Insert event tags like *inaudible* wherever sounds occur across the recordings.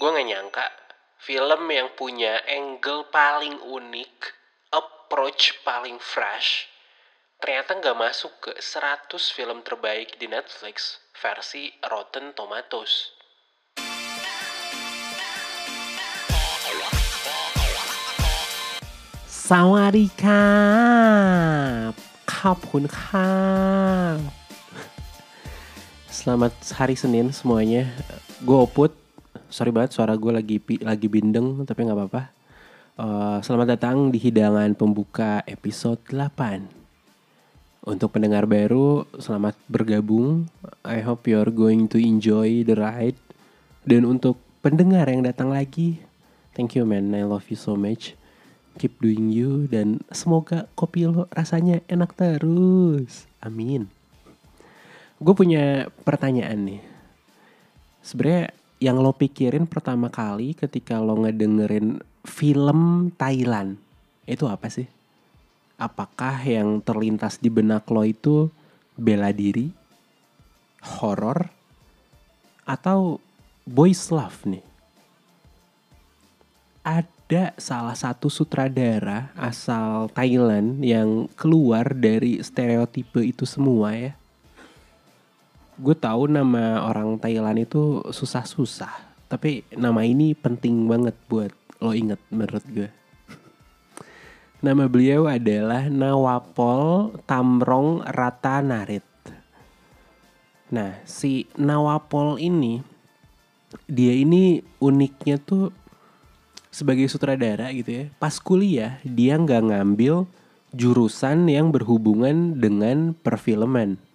gue gak nyangka film yang punya angle paling unik, approach paling fresh, ternyata gak masuk ke 100 film terbaik di Netflix versi Rotten Tomatoes. Sawarika, kapun Selamat hari Senin semuanya. Gue Oput, Sorry banget suara gue lagi lagi bindeng tapi nggak apa-apa. Uh, selamat datang di hidangan pembuka episode 8. Untuk pendengar baru, selamat bergabung. I hope you're going to enjoy the ride. Dan untuk pendengar yang datang lagi, thank you man, I love you so much keep doing you dan semoga kopi lo rasanya enak terus. Amin. Gue punya pertanyaan nih. Sebenarnya yang lo pikirin pertama kali ketika lo ngedengerin film Thailand itu apa sih? Apakah yang terlintas di benak lo itu bela diri, horor, atau boys love nih? Ada salah satu sutradara asal Thailand yang keluar dari stereotipe itu semua ya. Gue tahu nama orang Thailand itu susah-susah, tapi nama ini penting banget buat lo inget menurut gue. Nama beliau adalah Nawapol Tamrong Ratanarit. Nah, si Nawapol ini dia ini uniknya tuh sebagai sutradara gitu ya, pas kuliah dia nggak ngambil jurusan yang berhubungan dengan perfilman.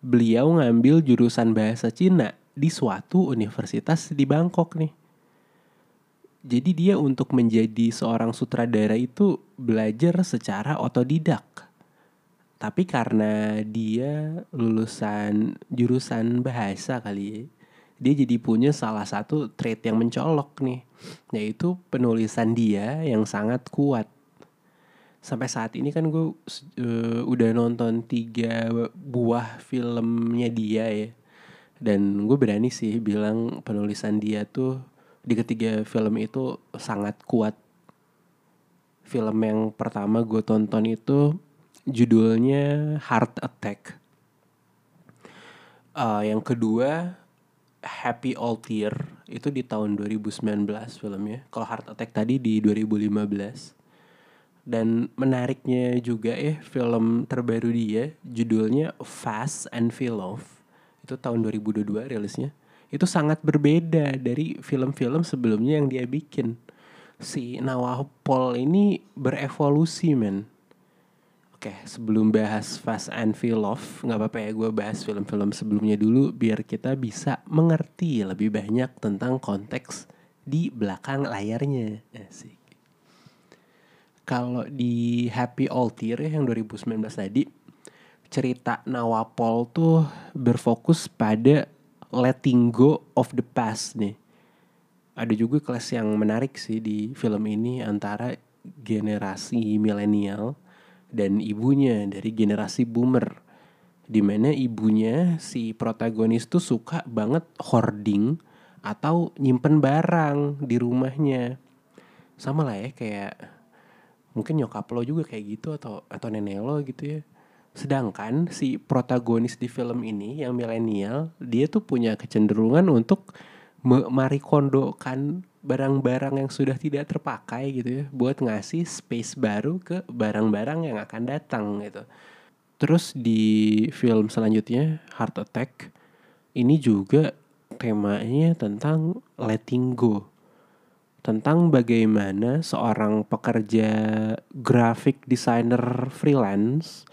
Beliau ngambil jurusan bahasa Cina di suatu universitas di Bangkok nih. Jadi dia untuk menjadi seorang sutradara itu belajar secara otodidak. Tapi karena dia lulusan jurusan bahasa kali ya, dia jadi punya salah satu trait yang mencolok nih, yaitu penulisan dia yang sangat kuat. Sampai saat ini kan gue uh, udah nonton tiga buah filmnya dia ya, dan gue berani sih bilang penulisan dia tuh di ketiga film itu sangat kuat. Film yang pertama gue tonton itu judulnya Heart Attack. Uh, yang kedua Happy All Tear itu di tahun 2019 filmnya. Kalau Heart Attack tadi di 2015. Dan menariknya juga ya film terbaru dia judulnya Fast and Feel Love. Itu tahun 2022 rilisnya. Itu sangat berbeda dari film-film sebelumnya yang dia bikin. Si Nawapol ini berevolusi men Oke, sebelum bahas Fast and Feel Love, nggak apa-apa ya gue bahas film-film sebelumnya dulu biar kita bisa mengerti lebih banyak tentang konteks di belakang layarnya. Asik. Kalau di Happy All Tear yang 2019 tadi, cerita Nawapol tuh berfokus pada letting go of the past nih. Ada juga kelas yang menarik sih di film ini antara generasi milenial dan ibunya dari generasi boomer di mana ibunya si protagonis tuh suka banget hoarding atau nyimpen barang di rumahnya sama lah ya kayak mungkin nyokap lo juga kayak gitu atau atau nenek lo gitu ya sedangkan si protagonis di film ini yang milenial dia tuh punya kecenderungan untuk marikondokan barang-barang yang sudah tidak terpakai gitu ya buat ngasih space baru ke barang-barang yang akan datang gitu. Terus di film selanjutnya Heart Attack ini juga temanya tentang letting go. Tentang bagaimana seorang pekerja graphic designer freelance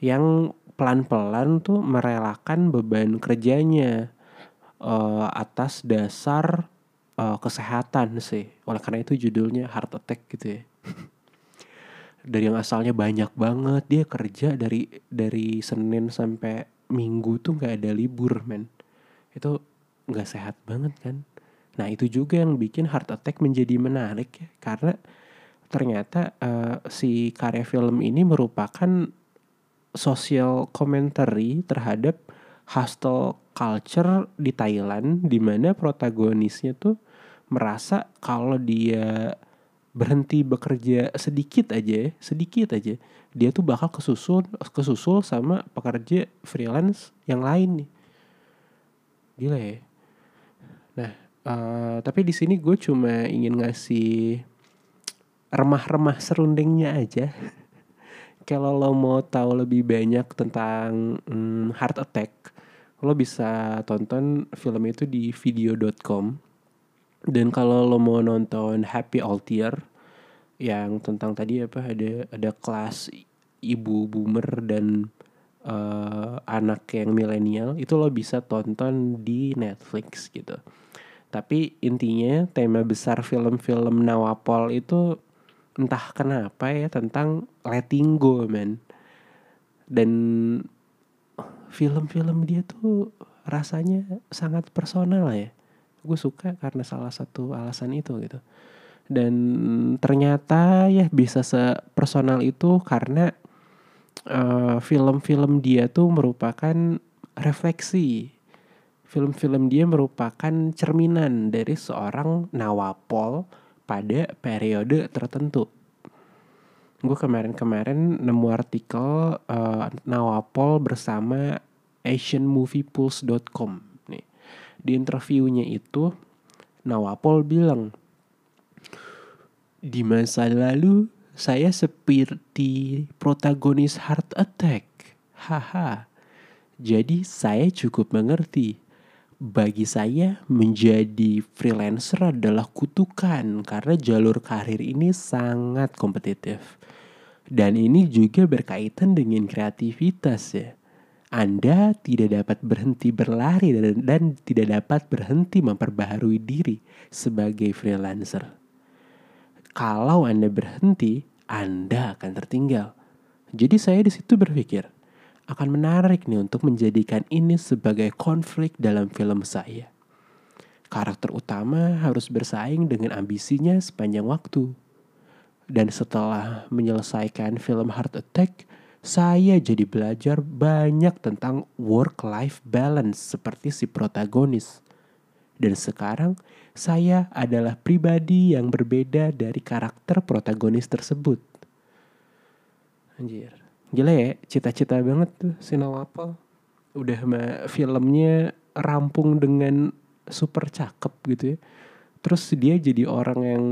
yang pelan-pelan tuh merelakan beban kerjanya uh, atas dasar uh, kesehatan sih. Oleh karena itu judulnya heart attack gitu ya. *laughs* dari yang asalnya banyak banget dia kerja dari dari Senin sampai Minggu tuh nggak ada libur men. Itu nggak sehat banget kan. Nah itu juga yang bikin heart attack menjadi menarik ya karena ternyata uh, si karya film ini merupakan social commentary terhadap hostile culture di Thailand di mana protagonisnya tuh merasa kalau dia berhenti bekerja sedikit aja, sedikit aja, dia tuh bakal kesusul kesusul sama pekerja freelance yang lain nih. Gila ya. Nah, uh, tapi di sini gue cuma ingin ngasih remah-remah serundingnya aja. *laughs* Kalau lo mau tahu lebih banyak tentang hmm, Heart Attack, lo bisa tonton film itu di video.com dan kalau lo mau nonton Happy Altier yang tentang tadi apa ada ada kelas ibu boomer dan uh, anak yang milenial itu lo bisa tonton di Netflix gitu. Tapi intinya tema besar film-film Nawapol itu entah kenapa ya tentang letting go man. Dan film-film dia tuh rasanya sangat personal ya gue suka karena salah satu alasan itu gitu dan ternyata ya bisa sepersonal itu karena film eh, film-film dia tuh merupakan refleksi film-film dia merupakan cerminan dari seorang nawapol pada periode tertentu gue kemarin-kemarin nemu artikel uh, nawapol bersama asianmoviepulse.com di interviewnya itu Nawapol bilang di masa lalu saya seperti protagonis heart attack. Haha. Jadi saya cukup mengerti. Bagi saya menjadi freelancer adalah kutukan karena jalur karir ini sangat kompetitif. Dan ini juga berkaitan dengan kreativitas ya. Anda tidak dapat berhenti berlari dan, dan tidak dapat berhenti memperbaharui diri sebagai freelancer. Kalau Anda berhenti, Anda akan tertinggal. Jadi saya di situ berpikir, akan menarik nih untuk menjadikan ini sebagai konflik dalam film saya. Karakter utama harus bersaing dengan ambisinya sepanjang waktu. Dan setelah menyelesaikan film Heart Attack, saya jadi belajar banyak tentang work-life balance seperti si protagonis. Dan sekarang saya adalah pribadi yang berbeda dari karakter protagonis tersebut. Anjir. Gila ya, cita-cita banget tuh. Si Nawapal. Udah mah filmnya rampung dengan super cakep gitu ya. Terus dia jadi orang yang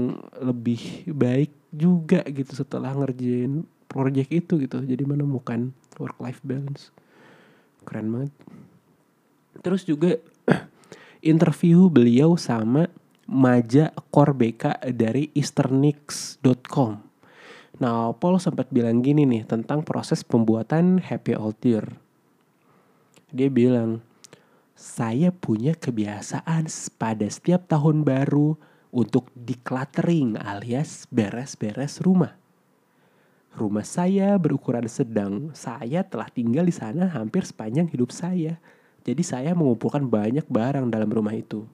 lebih baik juga gitu setelah ngerjain project itu gitu. Jadi menemukan work life balance. Keren banget. Terus juga *clears throat* interview beliau sama Maja Korbeka dari easternix.com Nah, Paul sempat bilang gini nih tentang proses pembuatan Happy Altir. Dia bilang, saya punya kebiasaan pada setiap tahun baru untuk decluttering alias beres-beres rumah. Rumah saya berukuran sedang. Saya telah tinggal di sana hampir sepanjang hidup saya. Jadi saya mengumpulkan banyak barang dalam rumah itu.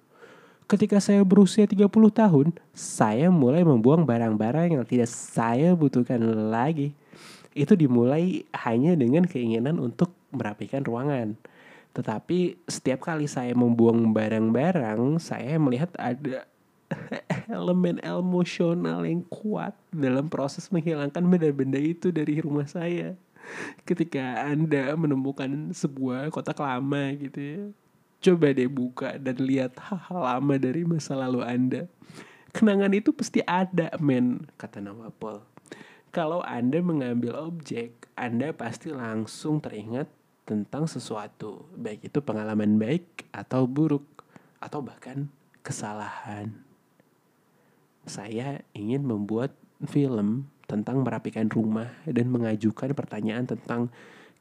Ketika saya berusia 30 tahun, saya mulai membuang barang-barang yang tidak saya butuhkan lagi. Itu dimulai hanya dengan keinginan untuk merapikan ruangan. Tetapi setiap kali saya membuang barang-barang, saya melihat ada *laughs* elemen emosional yang kuat dalam proses menghilangkan benda-benda itu dari rumah saya. Ketika Anda menemukan sebuah kotak lama gitu ya. Coba deh buka dan lihat hal-hal lama dari masa lalu Anda. Kenangan itu pasti ada, men, kata Nawapol. Kalau Anda mengambil objek, Anda pasti langsung teringat tentang sesuatu, baik itu pengalaman baik atau buruk, atau bahkan kesalahan saya ingin membuat film tentang merapikan rumah dan mengajukan pertanyaan tentang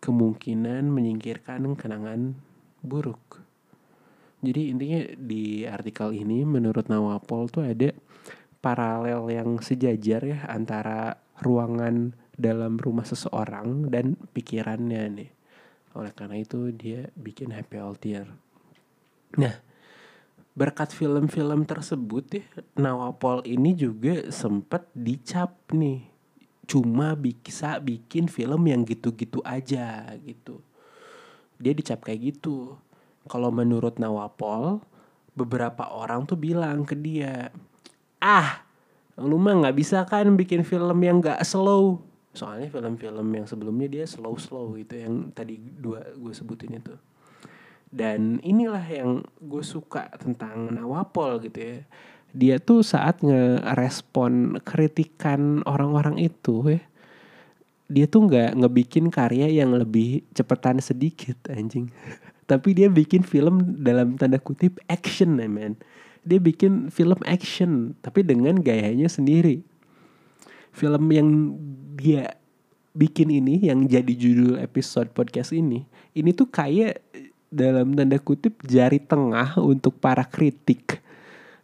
kemungkinan menyingkirkan kenangan buruk. Jadi intinya di artikel ini menurut Nawapol tuh ada paralel yang sejajar ya antara ruangan dalam rumah seseorang dan pikirannya nih. Oleh karena itu dia bikin happy Altier. Nah, berkat film-film tersebut ya Nawapol ini juga sempat dicap nih cuma bisa bikin film yang gitu-gitu aja gitu dia dicap kayak gitu kalau menurut Nawapol beberapa orang tuh bilang ke dia ah lu mah nggak bisa kan bikin film yang gak slow. Soalnya film-film yang sebelumnya dia slow slow gitu yang tadi dua gue sebutin itu. Dan inilah yang gue suka tentang Nawapol gitu ya. Dia tuh saat ngerespon kritikan orang-orang itu ya dia tuh nggak ngebikin karya yang lebih cepetan sedikit anjing *laughs* tapi dia bikin film dalam tanda kutip action ya man dia bikin film action tapi dengan gayanya sendiri. Film yang dia bikin ini yang jadi judul episode podcast ini ini tuh kayak dalam tanda kutip jari tengah untuk para kritik.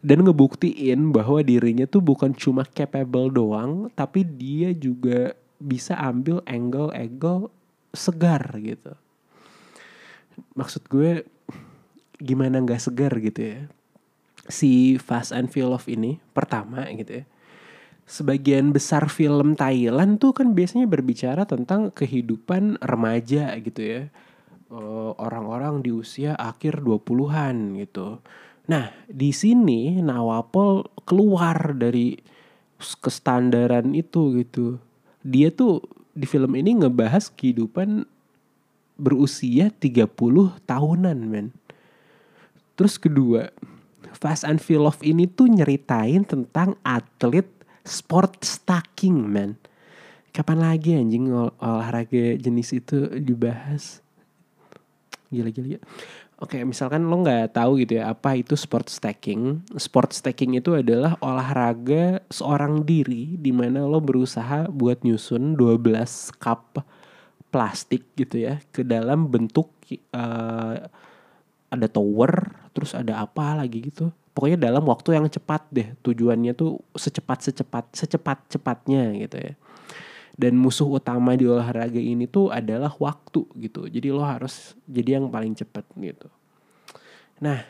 Dan ngebuktiin bahwa dirinya tuh bukan cuma capable doang tapi dia juga bisa ambil angle-angle segar gitu maksud gue gimana nggak segar gitu ya si Fast and Furious ini pertama gitu ya sebagian besar film Thailand tuh kan biasanya berbicara tentang kehidupan remaja gitu ya. Eh, orang-orang di usia akhir 20-an gitu. Nah, di sini Nawapol keluar dari kestandaran itu gitu. Dia tuh di film ini ngebahas kehidupan berusia 30 tahunan, men. Terus kedua, Fast and Furious ini tuh nyeritain tentang atlet sport stacking, man. Kapan lagi anjing ol olahraga jenis itu dibahas? Gila gila. gila. Oke, misalkan lo nggak tahu gitu ya apa itu sport stacking. Sport stacking itu adalah olahraga seorang diri di mana lo berusaha buat nyusun 12 cup plastik gitu ya ke dalam bentuk uh, ada tower, terus ada apa lagi gitu. Pokoknya dalam waktu yang cepat deh. Tujuannya tuh secepat-secepat secepat-cepatnya gitu ya dan musuh utama di olahraga ini tuh adalah waktu gitu jadi lo harus jadi yang paling cepat gitu nah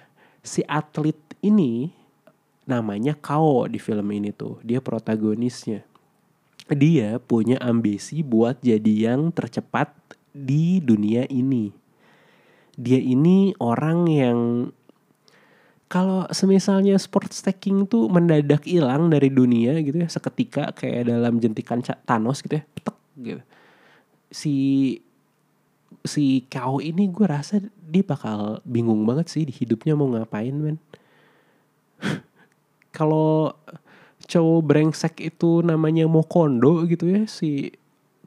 si atlet ini namanya Kao di film ini tuh dia protagonisnya dia punya ambisi buat jadi yang tercepat di dunia ini. Dia ini orang yang kalau semisalnya sport stacking tuh mendadak hilang dari dunia gitu ya seketika kayak dalam jentikan Thanos gitu ya petek gitu. Si si kau ini gue rasa dia bakal bingung banget sih di hidupnya mau ngapain men. *laughs* Kalau cowok brengsek itu namanya Mokondo gitu ya si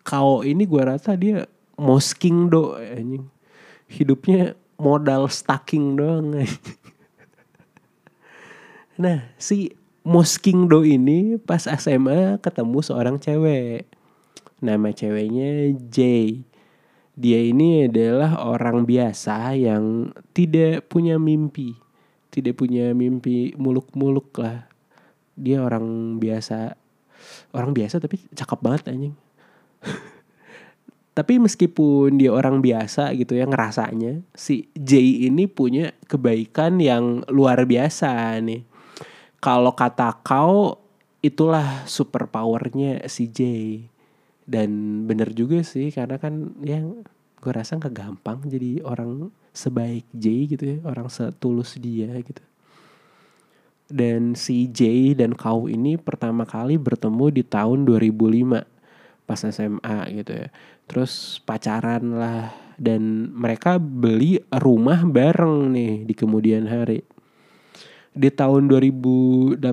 kau ini gue rasa dia mosking do anjing hidupnya modal stacking doang *laughs* Nah, si Moskindo ini pas SMA ketemu seorang cewek. Nama ceweknya J. Dia ini adalah orang biasa yang tidak punya mimpi. Tidak punya mimpi muluk-muluk lah. Dia orang biasa. Orang biasa tapi cakep banget anjing. tapi meskipun dia orang biasa gitu ya ngerasanya si J ini punya kebaikan yang luar biasa nih kalau kata kau itulah super powernya si J dan bener juga sih karena kan yang gue rasa nggak gampang jadi orang sebaik J gitu ya orang setulus dia gitu dan si J dan kau ini pertama kali bertemu di tahun 2005 pas SMA gitu ya. Terus pacaran lah. Dan mereka beli rumah bareng nih di kemudian hari. Di tahun 2018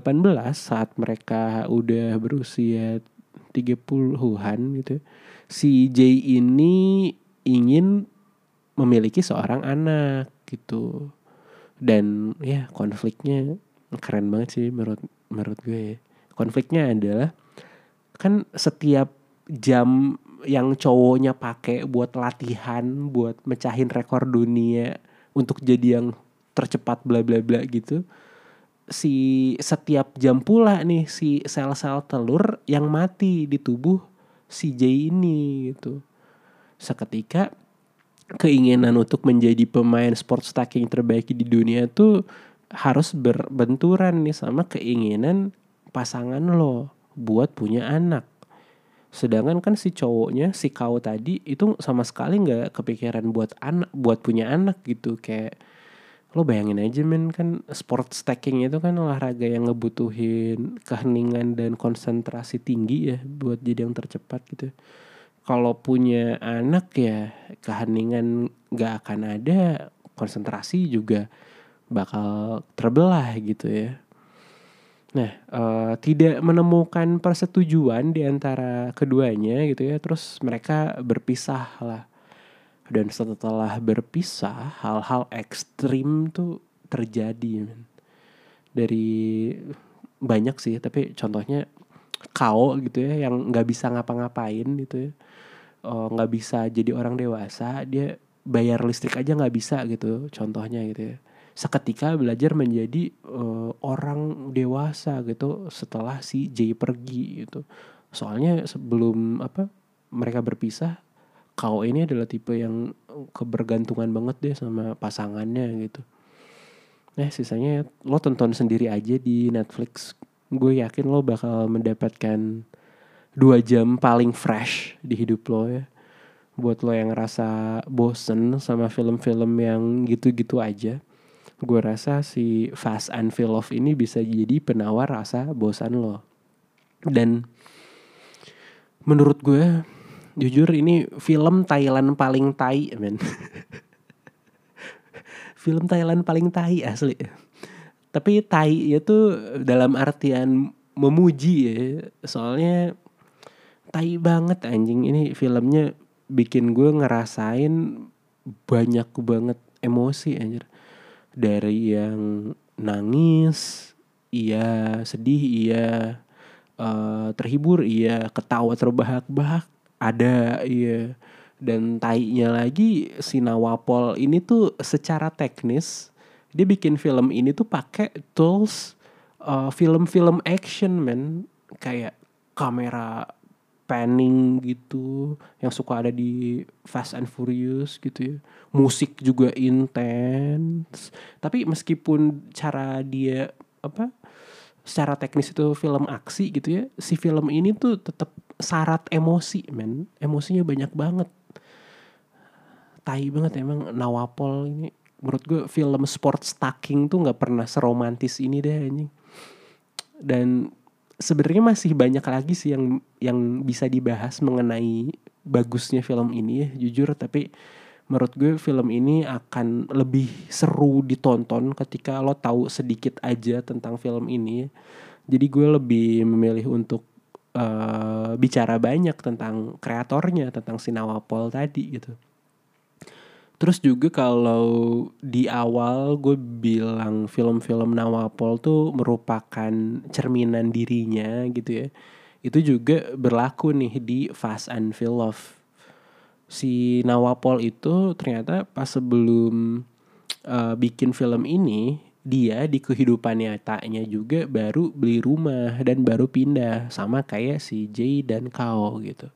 saat mereka udah berusia 30-an gitu si J ini ingin memiliki seorang anak gitu. Dan ya konfliknya keren banget sih menurut menurut gue ya. konfliknya adalah kan setiap jam yang cowoknya pakai buat latihan buat mecahin rekor dunia untuk jadi yang tercepat bla bla bla gitu si setiap jam pula nih si sel-sel telur yang mati di tubuh si J ini gitu. Seketika keinginan untuk menjadi pemain sport stacking terbaik di dunia tuh harus berbenturan nih sama keinginan pasangan lo buat punya anak. Sedangkan kan si cowoknya si kau tadi itu sama sekali nggak kepikiran buat anak buat punya anak gitu kayak lo bayangin aja men kan sport stacking itu kan olahraga yang ngebutuhin keheningan dan konsentrasi tinggi ya buat jadi yang tercepat gitu kalau punya anak ya keheningan gak akan ada konsentrasi juga bakal terbelah gitu ya. Nah uh, tidak menemukan persetujuan di antara keduanya gitu ya terus mereka berpisah lah. Dan setelah berpisah hal-hal ekstrim tuh terjadi men. dari banyak sih tapi contohnya kau gitu ya yang nggak bisa ngapa-ngapain gitu ya. Oh, nggak uh, bisa jadi orang dewasa dia bayar listrik aja nggak bisa gitu contohnya gitu ya seketika belajar menjadi uh, orang dewasa gitu setelah si J pergi gitu soalnya sebelum apa mereka berpisah kau ini adalah tipe yang kebergantungan banget deh sama pasangannya gitu. Nah sisanya lo tonton sendiri aja di Netflix. Gue yakin lo bakal mendapatkan dua jam paling fresh di hidup lo ya. Buat lo yang ngerasa bosen sama film-film yang gitu-gitu aja. Gue rasa si Fast and Feel Love ini bisa jadi penawar rasa bosan lo. Dan menurut gue jujur ini film Thailand paling tai men. *laughs* Film Thailand paling tai asli. Tapi tai itu dalam artian memuji ya. Soalnya tai banget anjing. Ini filmnya bikin gue ngerasain banyak banget emosi anjir dari yang nangis iya. Sedih iya. Uh, terhibur iya. Ketawa terbahak-bahak ada iya. Dan tainya lagi si Nawapol ini tuh secara teknis dia bikin film ini tuh pakai tools uh, film-film action men. Kayak kamera panning gitu yang suka ada di Fast and Furious gitu ya. Musik juga intens tapi meskipun cara dia apa secara teknis itu film aksi gitu ya si film ini tuh tetap syarat emosi men. Emosinya banyak banget. Tai banget emang Nawapol ini. Menurut gue film sport stacking tuh nggak pernah seromantis ini deh ini dan sebenarnya masih banyak lagi sih yang yang bisa dibahas mengenai bagusnya film ini ya jujur tapi menurut gue film ini akan lebih seru ditonton ketika lo tahu sedikit aja tentang film ini. Jadi gue lebih memilih untuk uh, bicara banyak tentang kreatornya, tentang si Nawapol tadi gitu. Terus juga kalau di awal gue bilang film-film Nawapol tuh merupakan cerminan dirinya gitu ya. Itu juga berlaku nih di Fast and Feel Love si Nawapol itu ternyata pas sebelum uh, bikin film ini dia di kehidupan nyatanya juga baru beli rumah dan baru pindah sama kayak si Jay dan Kao gitu.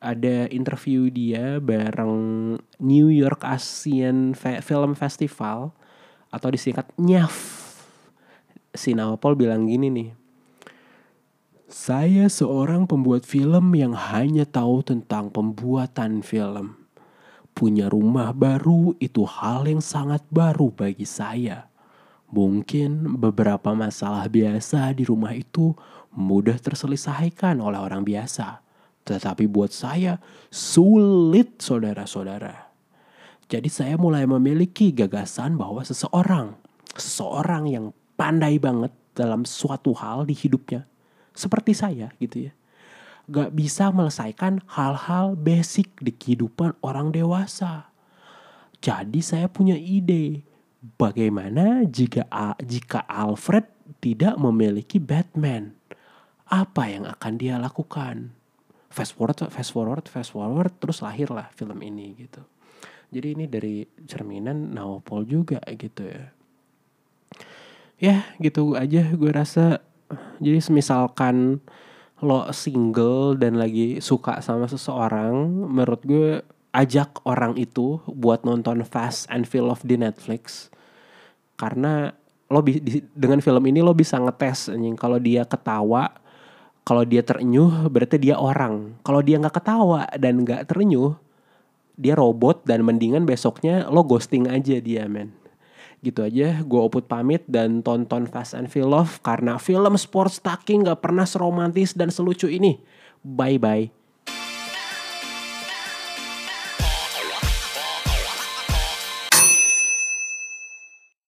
Ada interview dia bareng New York Asian Film Festival atau disingkat NYAF. Si Nawapol bilang gini nih, saya seorang pembuat film yang hanya tahu tentang pembuatan film. Punya rumah baru itu hal yang sangat baru bagi saya. Mungkin beberapa masalah biasa di rumah itu mudah terselesaikan oleh orang biasa. Tetapi buat saya sulit saudara-saudara. Jadi saya mulai memiliki gagasan bahwa seseorang, seseorang yang pandai banget dalam suatu hal di hidupnya seperti saya gitu ya gak bisa melesaikan hal-hal basic di kehidupan orang dewasa. Jadi saya punya ide, bagaimana jika jika Alfred tidak memiliki Batman? Apa yang akan dia lakukan? Fast forward, fast forward, fast forward, terus lahirlah film ini gitu. Jadi ini dari cerminan Nawapol juga gitu ya. Ya gitu aja gue rasa jadi misalkan lo single dan lagi suka sama seseorang, menurut gue ajak orang itu buat nonton Fast and Feel of di Netflix. Karena lo di, dengan film ini lo bisa ngetes anjing kalau dia ketawa, kalau dia terenyuh berarti dia orang. Kalau dia nggak ketawa dan nggak terenyuh, dia robot dan mendingan besoknya lo ghosting aja dia men. Gitu aja, gue Oput pamit dan tonton Fast and Feel Love karena film sports stacking gak pernah seromantis dan selucu ini. Bye-bye.